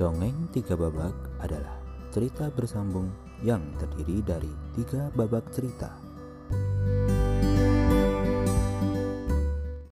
Dongeng Tiga Babak adalah cerita bersambung yang terdiri dari tiga babak cerita.